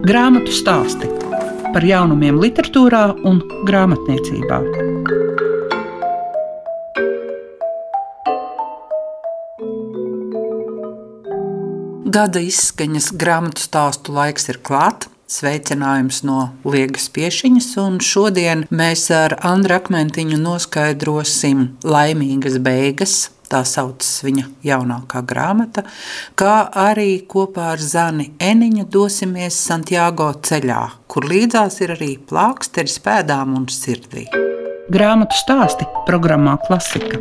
Grāmatu stāsti par jaunumiem, literatūrā un grāmatniecībā. Gada izskaņas grāmatu stāstu laiks ir klāts. Sveicinājums no Liegas Piešiņas, un šodien mēs ar Andru Akmentiņu noskaidrosim laimīgas beigas tā saucas viņa jaunākā grāmata, kā arī kopā ar Zani Eniņu dosimies Santiago ceļā, kur līdzās ir arī plāksteris pēdām un sirdī. Grāmatu stāsti programmā Klasika.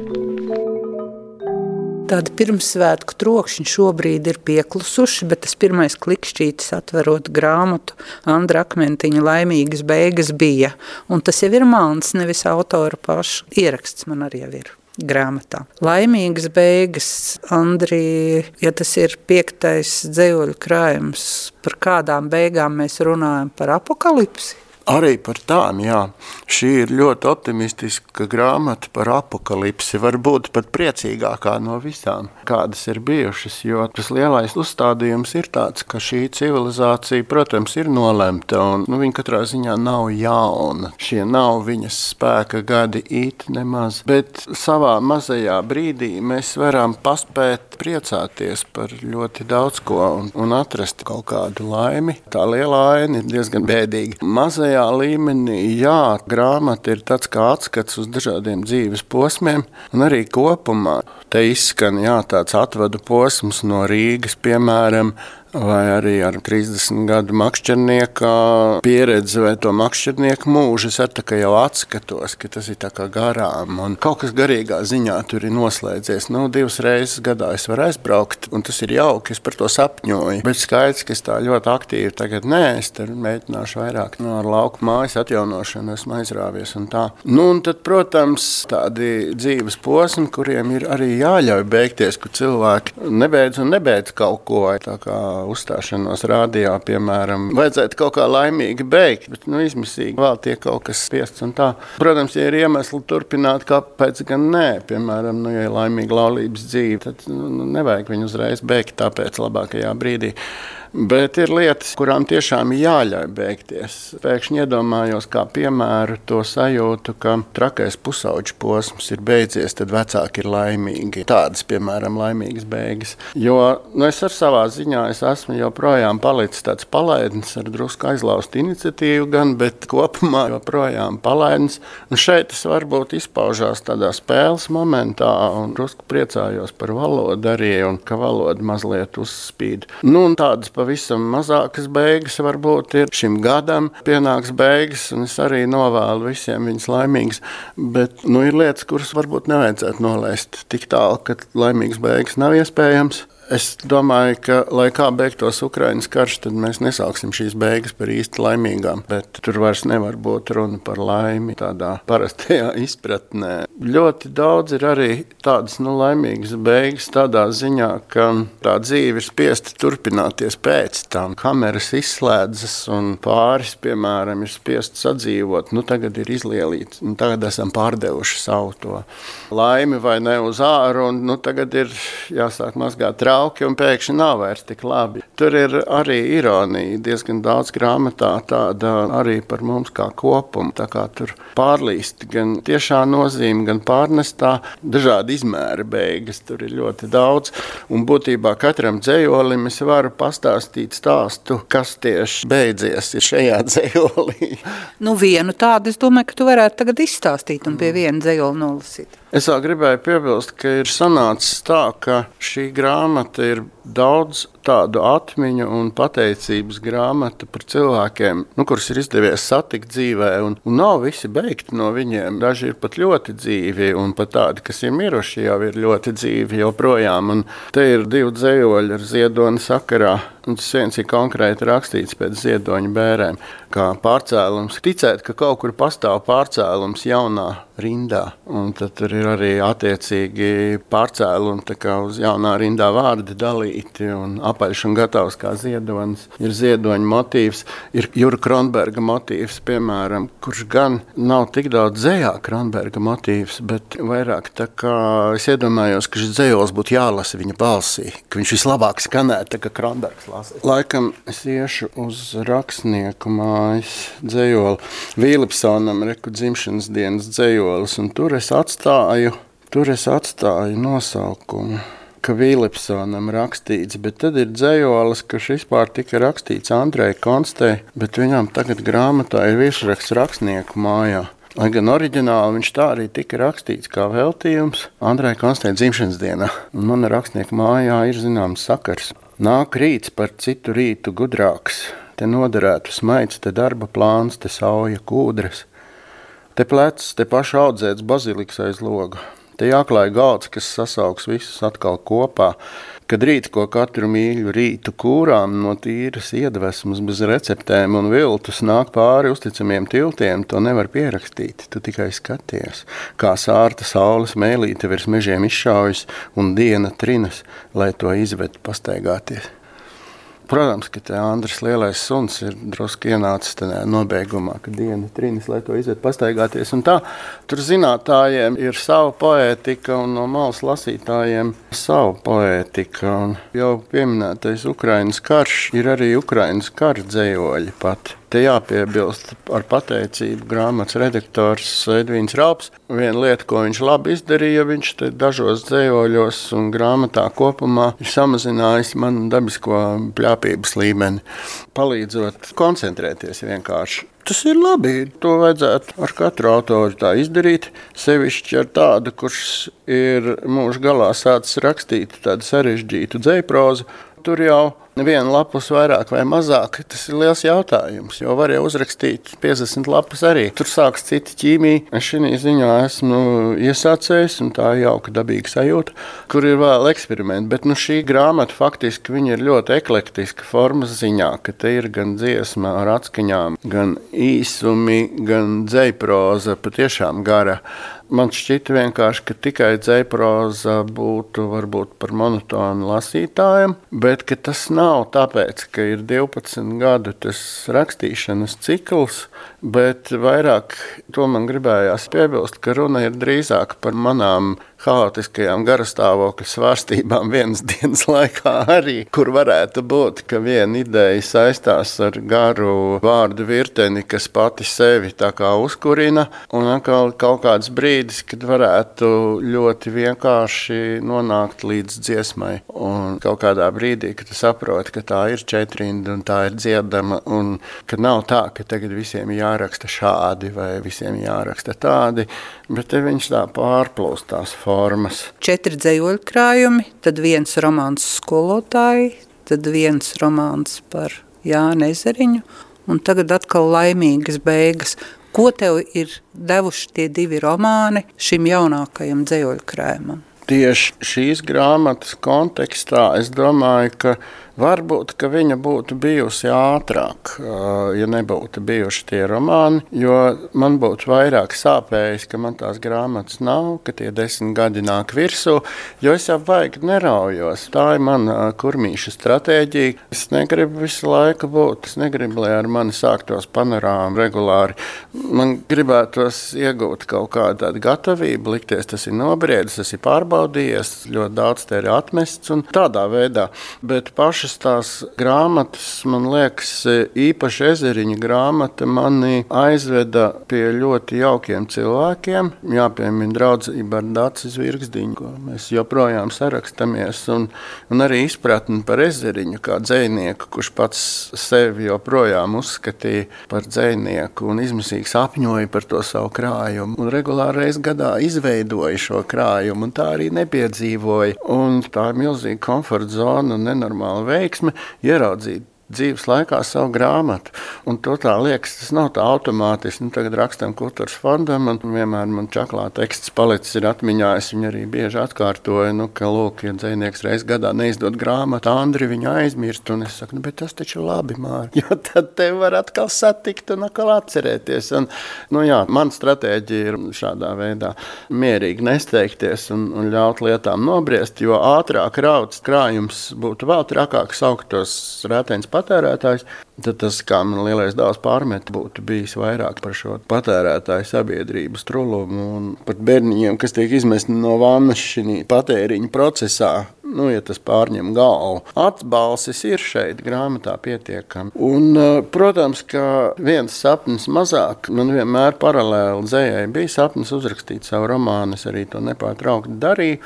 Tāda pirmsvētku trokšņa šobrīd ir pieklusuši, bet tas pirmais klikšķītis atverot grāmatu Andra Akmentiņa laimīgas beigas bija. Un tas jau ir mans, nevis autora paša ieraksts man arī ir grāmatā. Laimīgas beigas, Andrija, ja tas ir piektais dzējoļu krājums, par kādām beigām mēs runājam par apokalipsi? Arī par tām, jā. Šī ir ļoti optimistiska grāmata par apakalipsi. Varbūt pat priecīgākā no visām, kādas ir bijušas. Jo tas lielais uzstādījums ir tāds, ka šī civilizācija, protams, ir nolemta. Un, nu, viņa katrā ziņā nav jauna. Šie nav viņas spēka gadi it nemaz. Bet savā mazajā brīdī mēs varam paspēt priecāties par ļoti daudz ko un, un atrast kaut kādu laimi. Tā lielā aina ir diezgan bēdīga. Mazajā līmenī, jā, grāmata ir tāds kā atskats uz dažādiem dzīves posmiem, un arī kopumā te izskan jā, tāds atvadu posms no Rīgas, piemēram, vai arī ar 30 gadu makšķernieka pieredzi vai to makšķernieku mūžu. Es arī jau atskatos, ka tas ir garām. Un kaut kas garīgā ziņā tur ir noslēdzies. Nu, divas reizes gadā es varu aizbraukt, un tas ir jauki. Es par to sapņoju. Bet skaidrs, ka es tā ļoti aktīvi tagad nē, es mēģināšu vairāk no nu, lauka mājas atjaunošanu, esmu aizrāvies. Un tā. nu, un tad, protams, tādi dzīves posmi, kuriem ir arī jāļauj beigties, kur cilvēki nebeidz un nebeidz kaut ko. Tā kā uzstāšanos rādījā, piemēram, vajadzētu kaut kā laimīgi beigt, bet nu, izmisīgi vēl tiek kaut kas spiests. Protams, ja ir iemesli turpināt, kāpēc gan nē, piemēram, nu, ja ir laimīga laulības dzīve, tad nu, nevajag viņu uzreiz beigt tāpēc labākajā brīdī. Bet ir lietas, kurām tiešām jāļauj beigties. Pēkšņi iedomājos, kā piemēru to sajūtu, ka trakais pusauģis posms ir beidzies, tad vecāki ir laimīgi. Tādas, piemēram, laimīgas beigas. Jo nu, es ar savā ziņā es esmu joprojām palicis tāds palaidnis ar drusku aizlaustu iniciatīvu, gan, bet kopumā joprojām palaidnis. Un šeit tas varbūt izpaužās tādā spēles momentā, un drusku priecājos par valodu arī, un ka valoda mazliet uzspīd. Nu, tādas pavisam mazākas beigas varbūt ir šim gadam. Pienāks beigas, un es arī novēlu visiem viņas laimīgas. Bet nu, ir lietas, kuras varbūt nevajadzētu nolaist tik tālu, ka laimīgas beigas nav iespējams. Es domāju, ka, lai kā beigtos Ukraiņas karš, tad mēs nesauksim šīs beigas par īsti laimīgām. Bet tur vairs nevar būt runa par laimi tādā parastajā izpratnē. Ļoti daudz ir arī tādas nu, laimīgas beigas, tādā ziņā, ka tā dzīve ir spiesta turpināties pēc tam. Kameras izslēdzas un pāris, piemēram, ir spiest sadzīvot. Nu, tagad ir izlielīts, un tagad esam pārdevuši savu to laimi vai ne uz āru, un nu, tagad ir jāsāk mazgāt trauku jauki un pēkšņi nav vairs tik labi. Tur ir arī ironija, diezgan daudz grāmatā tāda arī par mums kā kopumu. Tā kā tur pārlīst gan tiešā nozīme, gan pārnestā dažādi izmēri beigas. Tur ir ļoti daudz. Un būtībā katram dzējolim es varu pastāstīt stāstu, kas tieši beidzies šajā dzējolī. Nu, vienu tādu es domāju, ka tu varētu tagad izstāstīt un pie viena dzējola nolasīt. Es vēl gribēju piebilst, ka ir sanācis tā, ka šī grāmata ir daudz tādu atmiņu un pateicības grāmatu par cilvēkiem, nu, kurus ir izdevies satikt dzīvē. Un, un nav visi beigti no viņiem. Daži ir pat ļoti dzīvi, un pat tādi, kas ir miruši, jau ir ļoti dzīvi joprojām. Un te ir divi dzējoļi ar ziedoni sakarā. Un tas viens ir konkrēti rakstīts pēc ziedoņa bērēm, kā pārcēlums. Ticēt, ka kaut kur pastāv pārcēlums jaunā rindā, un tad tur ir arī attiecīgi pārcēlumi uz jaunā rindā vārdi dalīti lasīti, un apaļš un gatavs kā ziedonis. Ir ziedoņa motīvs, ir Jura Kronberga motīvs, piemēram, kurš gan nav tik daudz dzējā Kronberga motīvs, bet vairāk tā kā es iedomājos, ka šis dzējos būtu jālasa viņa balsī, ka viņš vislabāk skanētu, kā Kronbergs lasa. Laikam es iešu uz rakstnieku mājas dzējoli Vīlipsonam, reku dzimšanas dienas dzējolis, un tur es atstāju Tur es atstāju nosaukumu, ka Vīlipsonam rakstīts, bet tad ir dzējolis, kas vispār tika rakstīts Andrei Konstē, bet viņam tagad grāmatā ir virsraksts rakstnieku mājā. Lai gan oriģināli viņš tā arī tika rakstīts kā veltījums Andrei Konstē dzimšanas dienā, un mana rakstnieku mājā ir zināms sakars. Nāk rīts par citu rītu gudrāks, te noderētu smaids, te darba plāns, te sauja kūdras, te plecs, te paša audzēts baziliks aiz loga. Te jāklāj galds, kas sasauks visus atkal kopā, kad rīt ko katru mīļu rītu kūrām no tīras iedvesmas, bez receptēm un viltus nāk pāri uzticamiem tiltiem, to nevar pierakstīt. Tu tikai skaties, kā sārta saules mēlīte virs mežiem izšaujas un diena trinas, lai to izved pastaigāties. Protams, ka Andris lielais suns ir drusku ienācis nobeigumā, kad diena trīnis, lai to iziet pastaigāties. Tur zinātājiem ir sava poētika un no malas lasītājiem sava poētika. Un jau pieminētais Ukrainas karš ir arī Ukrainas kara dzējoļi pati. Te jāpiebilst ar pateicību grāmatas redaktors Edvīns Raups. Viena lieta, ko viņš labi izdarīja, viņš dažos dzējoļos un grāmatā kopumā ir samazinājis manu dabisko pļāpības līmeni, palīdzot koncentrēties vienkārši. Tas ir labi. To vajadzētu ar katru autoru tā izdarīt. Sevišķi ar tādu, kurš ir mūža galā sācis rakstīt tādu sarežģītu dzēprozu. Tur jau viena lapus vairāk vai mazāk, tas ir liels jautājums. Jo var jau uzrakstīt 50 lapas arī. Tur sāks cita ķīmija. Es šī ziņā esmu iesācējis, un tā ir jauka dabīga sajūta, kur ir vēl eksperimenti. Bet nu, šī grāmata faktiski ir ļoti eklektiska formas ziņā, ka te ir gan dziesma ar atskaņām, gan īsumi, gan dzēproza, patiešām gara. Man šķita vienkārši, ka tikai dzēproza būtu varbūt par monotonu lasītājiem, bet tas nav tāpēc, ka ir 12 gadu tas rakstīšanas cikls, bet vairāk to man gribējās piebilst, ka runa ir drīzāk par manām haotiskajām garastāvokļa svārstībām vienas dienas laikā arī, kur varētu būt, ka viena ideja saistās ar garu vārdu virteni, kas pati sevi tā kā uzkurina, un atkal kaut kāds brīdis, kad varētu ļoti vienkārši nonākt līdz dziesmai. Un kaut kādā brīdī, kad tu saproti, ka tā ir četrinda un tā ir dziedama, un ka nav tā, ka tagad visiem jāraksta šādi vai visiem jāraksta tādi, bet te viņš tā pārplūst tās formas formas. Četri dzējoļu krājumi, tad viens romāns skolotāji, tad viens romāns par Jānu Ezeriņu, un tagad atkal laimīgas beigas. Ko tev ir devuši tie divi romāni šim jaunākajam dzējoļu krājumam? Tieši šīs grāmatas kontekstā es domāju, ka Varbūt viņa būtu bijusi ātrāk, ja nebūtu bijuši tie romāni, jo man būtu vairāk sāpējis, ka man tās grāmatas nav, ka tie desmit gadi nāk virsū, jo es jau baigi neraujos. Tā ir mana kurmīša stratēģija. Es negribu visu laiku būt, es negribu, lai ar mani sāktos panorāma regulāri. Man gribētos iegūt kaut kādu tādu gatavību, likties tas ir nobriedis, tas ir pārbaudījies, ļoti daudz te ir atmests un tādā veidā. Bet pašas pašas tās grāmatas, man liekas, īpaši ezeriņa grāmata mani aizveda pie ļoti jaukiem cilvēkiem. Jāpiemina draudzība ar Dācis Virgsdiņu, ko mēs joprojām sarakstamies, un, un arī izpratni par ezeriņu kā dzēnieku, kurš pats sevi joprojām uzskatīja par dzēnieku un izmisīgi sapņoja par to savu krājumu. Un regulāri reiz gadā izveidoja šo krājumu, un tā arī nepiedzīvoja. Un tā ir milzīga komforta zona un nenormāla veiksme ieraudzīt dzīves laikā savu grāmatu. Un to tā liekas, tas nav tā automātiski. Nu, tagad rakstam kultūras fondam, un vienmēr man čaklā teksts palicis ir atmiņā. Es viņu arī bieži atkārtoju, nu, ka, lūk, ja dzēnieks reiz gadā neizdod grāmatu, Andri viņu aizmirst, un es saku, nu, bet tas taču labi, Mār, jo tad te var atkal satikt un atkal atcerēties. Un, nu, jā, man stratēģija ir šādā veidā mierīgi nesteigties un, un ļaut lietām nobriest, jo ātrāk rauts krājums būtu vēl trakāk sauktos rētēns patērētājs, tad tas, kā man lielais dāvs pārmet, būtu bijis vairāk par šo patērētāju sabiedrības trulumu un pat bērniņiem, kas tiek izmesti no vannas šī patēriņa procesā. Nu, ja tas pārņem galvu, atbalsis ir šeit grāmatā pietiekami. Un, eh, protams, ka viens sapnis mazāk, man vienmēr paralēli dzējai bija sapnis uzrakstīt savu romānu, es arī to nepārtraukti darīju.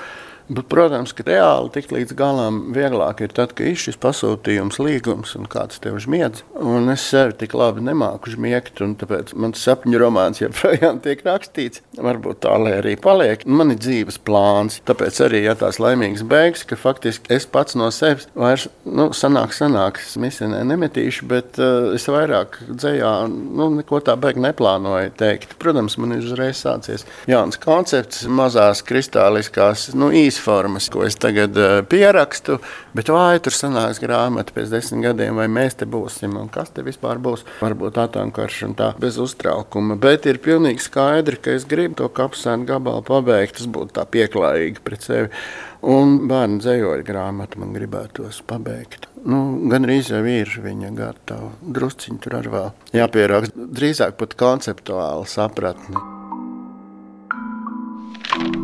Bet, protams, ka reāli tikt līdz galam vieglāk ir tad, kad ir šis pasūtījums, līgums un kāds tev žmiedz. Un es sevi tik labi nemāku žmiegt, un tāpēc mans sapņu romāns joprojām tiek rakstīts. Varbūt tā lai arī paliek. Man ir dzīves plāns, tāpēc arī ja tās laimīgas beigas, ka faktiski es pats no sevis vairs nu, sanāk, sanāks, misinē nemetīšu, bet uh, es vairāk dzējā nu, neko tā beig neplānoju teikt. Protams, man ir uzreiz sācies jauns koncepts, mazās kristāliskās, nu, īsi formas, ko es tagad uh, pierakstu. Bet vai tur sanāks grāmata pēc desmit gadiem, vai mēs te būsim un kas te vispār būs? Varbūt atomkarš un tā bez uztraukuma. Bet ir pilnīgi skaidri, ka es gribu to kapsēnu gabalu pabeigt. Tas būtu tā pieklājīgi pret sevi. Un bērnu dzējoļu grāmatu man gribētos pabeigt. Nu, gan arī jau ir viņa gatava. Drusciņi tur arī vēl jāpieraksta. Drīzāk pat konceptuāli sapratni.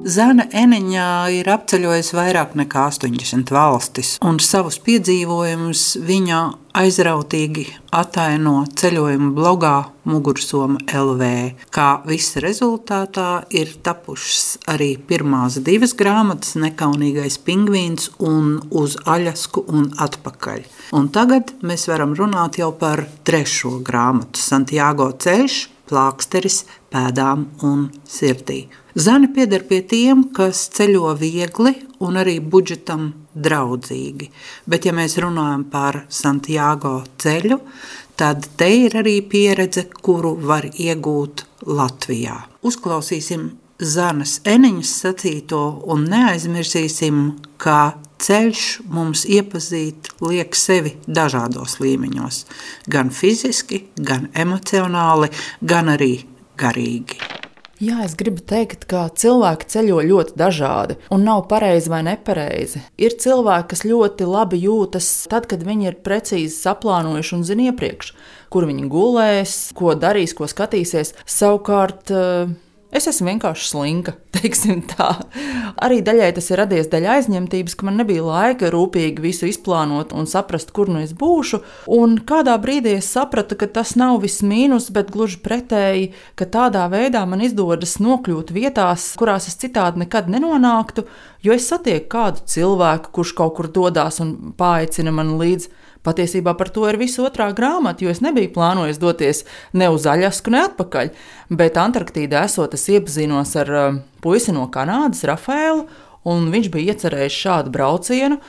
Zana Eniņā ir apceļojusi vairāk nekā 80 valstis, un savus piedzīvojumus viņa aizrautīgi ataino ceļojuma blogā Mugursoma LV. Kā visa rezultātā ir tapušas arī pirmās divas grāmatas - Nekaunīgais pingvīns un Uz Aļasku un atpakaļ. Un tagad mēs varam runāt jau par trešo grāmatu - Santiago ceļš plāksteris pēdām un sirdī. Zani pieder pie tiem, kas ceļo viegli un arī budžetam draudzīgi. Bet, ja mēs runājam par Santiago ceļu, tad te ir arī pieredze, kuru var iegūt Latvijā. Uzklausīsim Zanas Eniņas sacīto un neaizmirsīsim, ka ceļš mums iepazīt liek sevi dažādos līmeņos, gan fiziski, gan emocionāli, gan arī garīgi. Jā, es gribu teikt, ka cilvēki ceļo ļoti dažādi, un nav pareizi vai nepareizi. Ir cilvēki, kas ļoti labi jūtas tad, kad viņi ir precīzi saplānojuši un zina iepriekš, kur viņi gulēs, ko darīs, ko skatīsies. Savukārt, uh, Es esmu vienkārši slinka, teiksim tā. Arī daļai tas ir radies dēļ aizņemtības, ka man nebija laika rūpīgi visu izplānot un saprast, kur nu es būšu. Un kādā brīdī es sapratu, ka tas nav viss mīnus, bet gluži pretēji, ka tādā veidā man izdodas nokļūt vietās, kurās es citādi nekad nenonāktu, jo es satieku kādu cilvēku, kurš kaut kur dodas un paaicina man līdzi. Patiesībā par to ir visa otrā grāmata, jo es nebiju plānojis doties ne uz Aļasku, ne atpakaļ. Bet Antarktīdā esot, es iepazinos ar uh, puisi no Kanādas, Rafaelu, un viņš bija iecerējis šādu braucienu.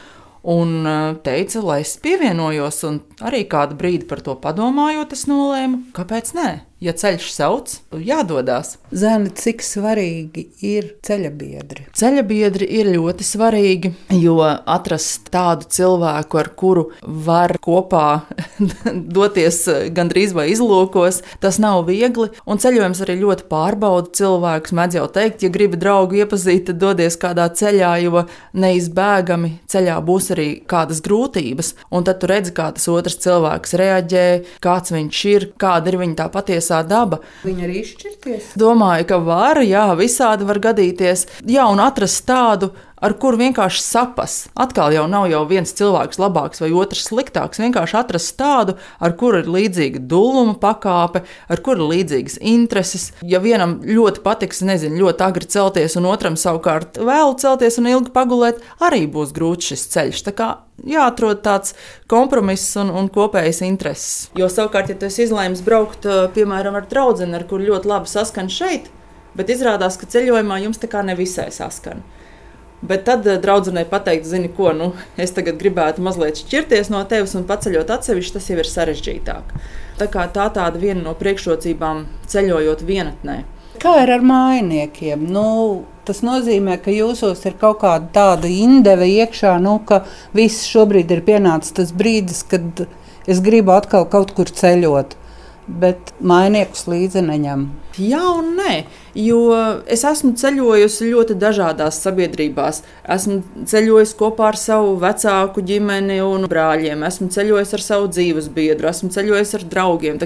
Un uh, teica, lai es pievienojos, un arī kādu brīdi par to padomājot, es nolēmu, kāpēc nē ja ceļš sauc, jādodas. Zēni, cik svarīgi ir ceļabiedri? Ceļabiedri ir ļoti svarīgi, jo atrast tādu cilvēku, ar kuru var kopā doties gandrīz vai izlūkos, tas nav viegli. Un ceļojums arī ļoti pārbauda cilvēkus. Mēdz jau teikt, ja gribi draugu iepazīt, tad dodies kādā ceļā, jo neizbēgami ceļā būs arī kādas grūtības. Un tad tu redzi, kā tas otrs cilvēks reaģē, kāds viņš ir, kāda ir viņa tā patiesā patiesā daba. Viņa arī izšķirties? Domāju, ka var, jā, visādi var gadīties. Jā, un atrast tādu ar kuru vienkārši sapas. Atkal jau nav jau viens cilvēks labāks vai otrs sliktāks. Vienkārši atrast tādu, ar kuru ir līdzīga dūluma pakāpe, ar kuru ir līdzīgas intereses. Ja vienam ļoti patiks, nezinu, ļoti agri celties, un otram savukārt vēlu celties un ilgi pagulēt, arī būs grūts šis ceļš. Jāatrod tāds kompromiss un, un kopējas intereses. Jo savukārt, ja tu izlēms braukt piemēram ar draugu, ar kuru ļoti labi saskan šeit, Bet izrādās, ka ceļojumā jums tā kā nevisai saskan. Bet tad eh, draudzenei pateikt, zini, ko nu, es tagad gribētu mazliet šķirties no tevis un paceļot atsevišķi, tas jau ir sarežģītāk. Tā, tā tāda viena no priekšrocībām ceļojot vienatnē. Kā ir ar mājiniekiem? Nu, tas nozīmē, ka jūsos ir kaut kāda tāda indeve iekšā, nu, ka viss šobrīd ir pienācis tas brīdis, kad es gribu atkal kaut kur ceļot bet mainiekus līdzi neņem. Jā, un nē, jo es esmu ceļojusi ļoti dažādās sabiedrībās. Esmu ceļojusi kopā ar savu vecāku ģimeni un brāļiem, esmu ceļojusi ar savu dzīves biedru, esmu ceļojusi ar draugiem.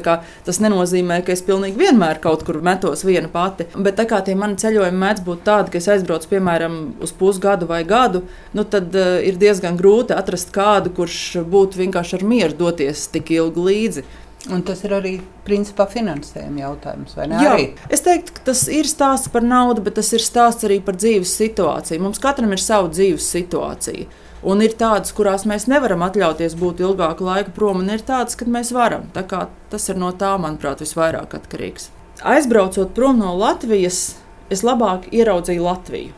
Tas nenozīmē, ka es pilnīgi vienmēr kaut kur metos viena pati. Bet tā kā tie mani ceļojumi mēdz būt tādi, ka es aizbraucu piemēram uz pusgadu vai gadu, nu tad uh, ir diezgan grūti atrast kādu, kurš būtu vienkārši ar mieru doties tik ilgi līdzi. Un tas ir arī principā finansējuma jautājums. Jā, arī? es teiktu, ka tas ir stāsts par naudu, bet tas ir stāsts arī par dzīves situāciju. Mums katram ir sava dzīves situācija. Un ir tādas, kurās mēs nevaram atļauties būt ilgāku laiku prom, un ir tādas, kad mēs varam. Tas ir no tā, manuprāt, visvairāk atkarīgs. Aizbraucot prom no Latvijas, es labāk ieraudzīju Latviju.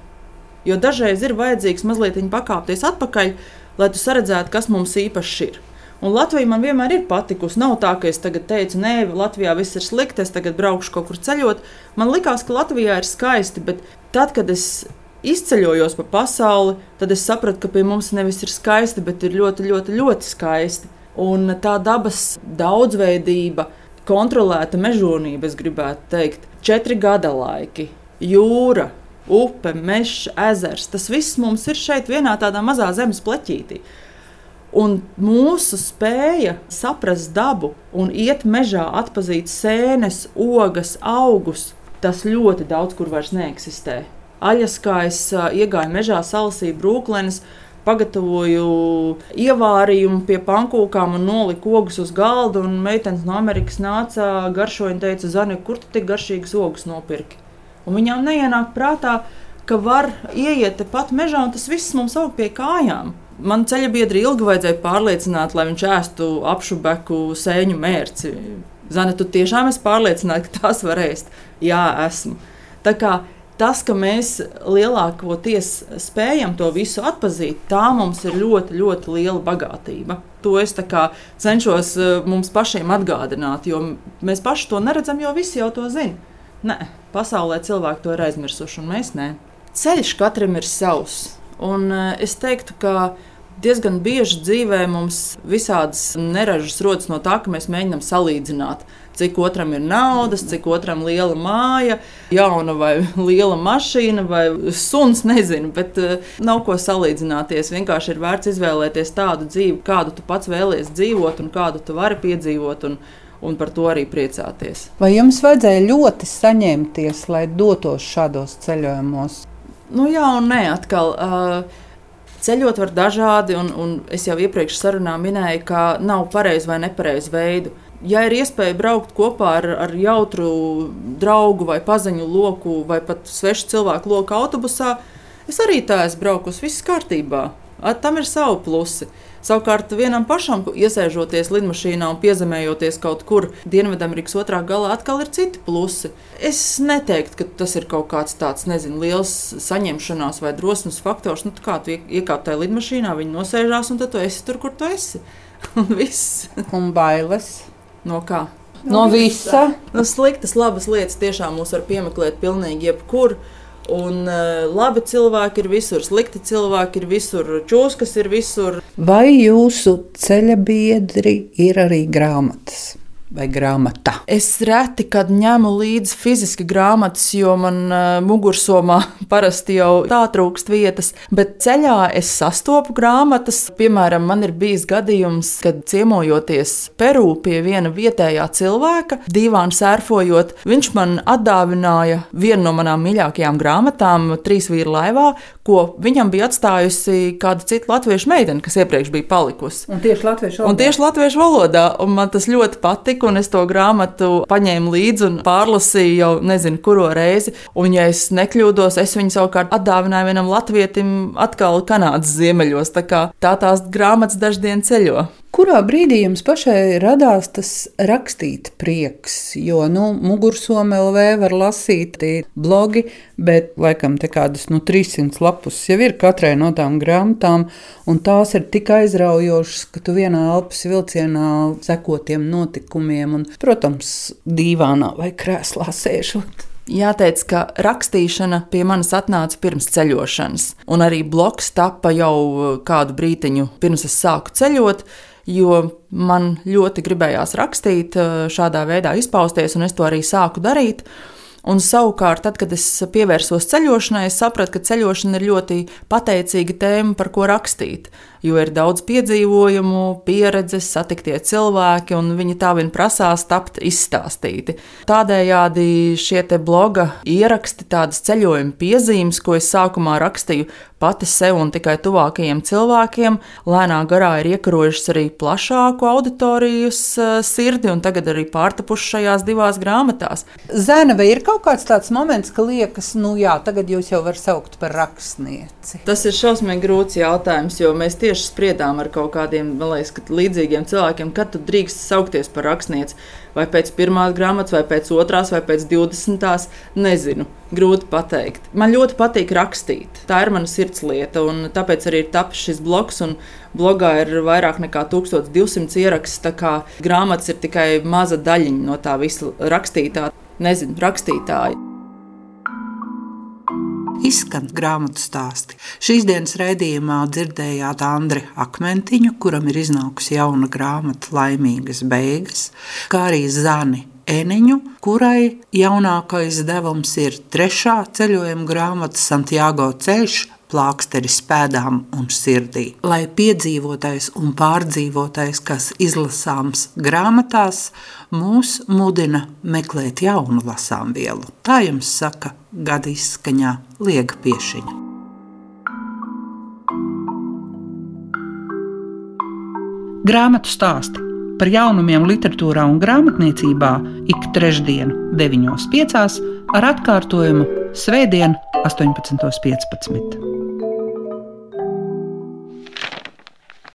Jo dažreiz ir vajadzīgs mazliet pakāpties atpakaļ, lai tu redzētu, kas mums īpaši ir. Un Latvija man vienmēr ir patikusi. Nav tā, ka es tagad teicu, nē, Latvijā viss ir slikti, es tagad braukšu kaut kur ceļot. Man likās, ka Latvijā ir skaisti, bet tad, kad es izceļojos pa pasauli, tad es sapratu, ka pie mums nevis ir skaisti, bet ir ļoti, ļoti, ļoti skaisti. Un tā dabas daudzveidība, kontrolēta mežonība, es gribētu teikt, četri gada laiki, jūra, upe, mežs, ezers. Tas viss mums ir šeit vienā tādā mazā zemes pleķītī. Un mūsu spēja saprast dabu un iet mežā, atpazīt sēnes, ogas, augus, tas ļoti daudz kur vairs neeksistē. Aļas, kā es iegāju mežā, salasīju brūklenes, pagatavoju ievārījumu pie pankūkām un noliku ogus uz galda. Meitenes no Amerikas nāca garšoja un teica, Zani, kur tu tik garšīgas ogas nopirki? Un viņām neienāk prātā, ka var ieiet tepat mežā un tas viss mums aug pie kājām. Man ceļa biedri ilgi vajadzēja pārliecināt, lai viņš ēstu apšubeku sēņu mērci. Zana, tu tiešām esi pārliecināta, ka tās var ēst? Jā, esmu. Tā kā tas, ka mēs lielākoties spējam to visu atpazīt, tā mums ir ļoti, ļoti liela bagātība. To es cenšos eh, mums pašiem atgādināt, jo mēs paši to neredzam, jo visi jau to zina. Nē, pasaulē cilvēki to ir aizmirsuši, un mēs ne. Ceļš katram ir savs. Un eh, es teiktu, ka diezgan bieži dzīvē mums visādas neražas rodas no tā, ka mēs mēģinām salīdzināt, cik otram ir naudas, cik otram ir liela māja, jauna vai liela mašīna vai suns. Nezinu, bet uh, nav ko salīdzināties. Vienkārši ir vērts izvēlēties tādu dzīvi, kādu tu pats vēlies dzīvot un kādu tu vari piedzīvot. Un, un par to arī priecāties. Vai jums vajadzēja ļoti saņemties, lai dotos šādos ceļojumos? Nu, jā, un nē, atkal. Uh, Ceļot var dažādi, un, un es jau iepriekš sarunā minēju, ka nav pareizi vai nepareizi veidu. Ja ir iespēja braukt kopā ar, ar jautru draugu vai paziņu loku, vai pat svešu cilvēku loku autobusā, es arī tā esmu braukusi, viss kārtībā. Tam ir savi plusi. Savukārt vienam pašam, iesēžoties lidmašīnā un piezemējoties kaut kur Dienvidamerikas otrā galā, atkal ir citi plusi. Es neteiktu, ka tas ir kaut kāds tāds, nezinu, liels saņemšanās vai drosmes faktors. Nu, kā tu iekāp tajā lidmašīnā, viņi nosēžās un tad tu esi tur, kur tu esi. un viss. un bailes. No kā? No, no visa. No sliktas, labas lietas tiešām mūs var piemeklēt pilnīgi jebkur. Un uh, labi cilvēki ir visur, slikti cilvēki ir visur, čūskas ir visur. Vai jūsu ceļa biedri ir arī grāmatas? Vai grāmatā? Es reti, kad ņemu līdzi fiziski grāmatas, jo man uh, mugursomā parasti jau tā trūkst vietas, bet ceļā es sastopu grāmatas. Piemēram, man ir bijis gadījums, kad ciemojoties Peru pie viena vietējā cilvēka, divām sērfojot, viņš man atdāvināja vienu no manām mīļākajām grāmatām, Trīs vīru laivā, ko viņam bija atstājusi kāda cita latviešu meitene, kas iepriekš bija palikusi. Un tieši latviešu valodā. Un tieši latviešu valodā, un man tas ļoti patika, un es to grāmatu paņēmu līdzi un pārlasīju jau nezinu, kuro reizi. Un, ja es nekļūdos, es viņu savukārt atdāvināju vienam latvietim atkal Kanādas ziemeļos. Tā kā tā tās grāmatas daždien ceļo. Kurā brīdī jums pašai radās tas rakstīt prieks? Jo, nu, mugursomē LV var lasīt blogi, bet laikam te kādas nu, 300 lapus jau ir katrai no tām grāmatām, un tās ir tik aizraujošas, ka tu vienā elpas vilcienā seko tiem notikumiem, un, protams, dīvānā vai krēslā sēžot. Jāteic, ka rakstīšana pie manis atnāca pirms ceļošanas, un arī bloks tappa jau kādu brīdiņu pirms es sāku ceļot jo man ļoti gribējās rakstīt, eh, šādā veidā izpausties, un es to arī sāku darīt. Un savukārt, tad, kad es pievērsos ceļošanai, es sapratu, ka ceļošana ir ļoti pateicīga tēma, par ko rakstīt jo ir daudz piedzīvojumu, pieredzes, satiktie cilvēki, un viņi tā vien prasās tapt izstāstīti. Tādējādi šie bloga ieraksti, tādas ceļojuma piezīmes, ko es sākumā rakstīju pati sev un tikai tuvākajiem cilvēkiem, lēnā garā ir iekarojušas arī plašāku auditorijas eh, sirdi, un tagad arī pārtapuši šajās divās grāmatās. Zēna, vai ir kaut kāds tāds moments, ka liekas, nu jā, tagad jūs jau varat saukt par rakstnieci? Tas ir šausmīgi grūts jautājums, jo mēs tieši tieši spriedām ar kaut kādiem liekas, līdzīgiem cilvēkiem, kad tu drīkst saukties par rakstnieci. Vai pēc pirmās grāmatas, vai pēc otrās, vai pēc divdesmitās, nezinu. Grūti pateikt. Man ļoti patīk rakstīt. Tā ir mana sirdslieta, un tāpēc arī ir tapis šis bloks. Blogā ir vairāk nekā 1200 ierakstu. Tā kā grāmatas ir tikai maza daļiņa no tā visa rakstītā. Nezinu, rakstītāji izskan grāmatu stāsti. Šīs dienas raidījumā dzirdējāt Andri Akmentiņu, kuram ir iznākusi jauna grāmata Laimīgas beigas, kā arī Zani Eniņu, kurai jaunākais devums ir trešā ceļojuma grāmata Santiago ceļš plāksteris pēdām un sirdī. Lai piedzīvotais un pārdzīvotais, kas izlasāms grāmatās, mūs mudina meklēt jaunu lasām vielu. Tā jums saka gada izskaņā Liega Piešiņa. Grāmatu stāsti par jaunumiem literatūrā un grāmatniecībā ik trešdien, 9.5. ar atkārtojumu Svētdien, 18.15.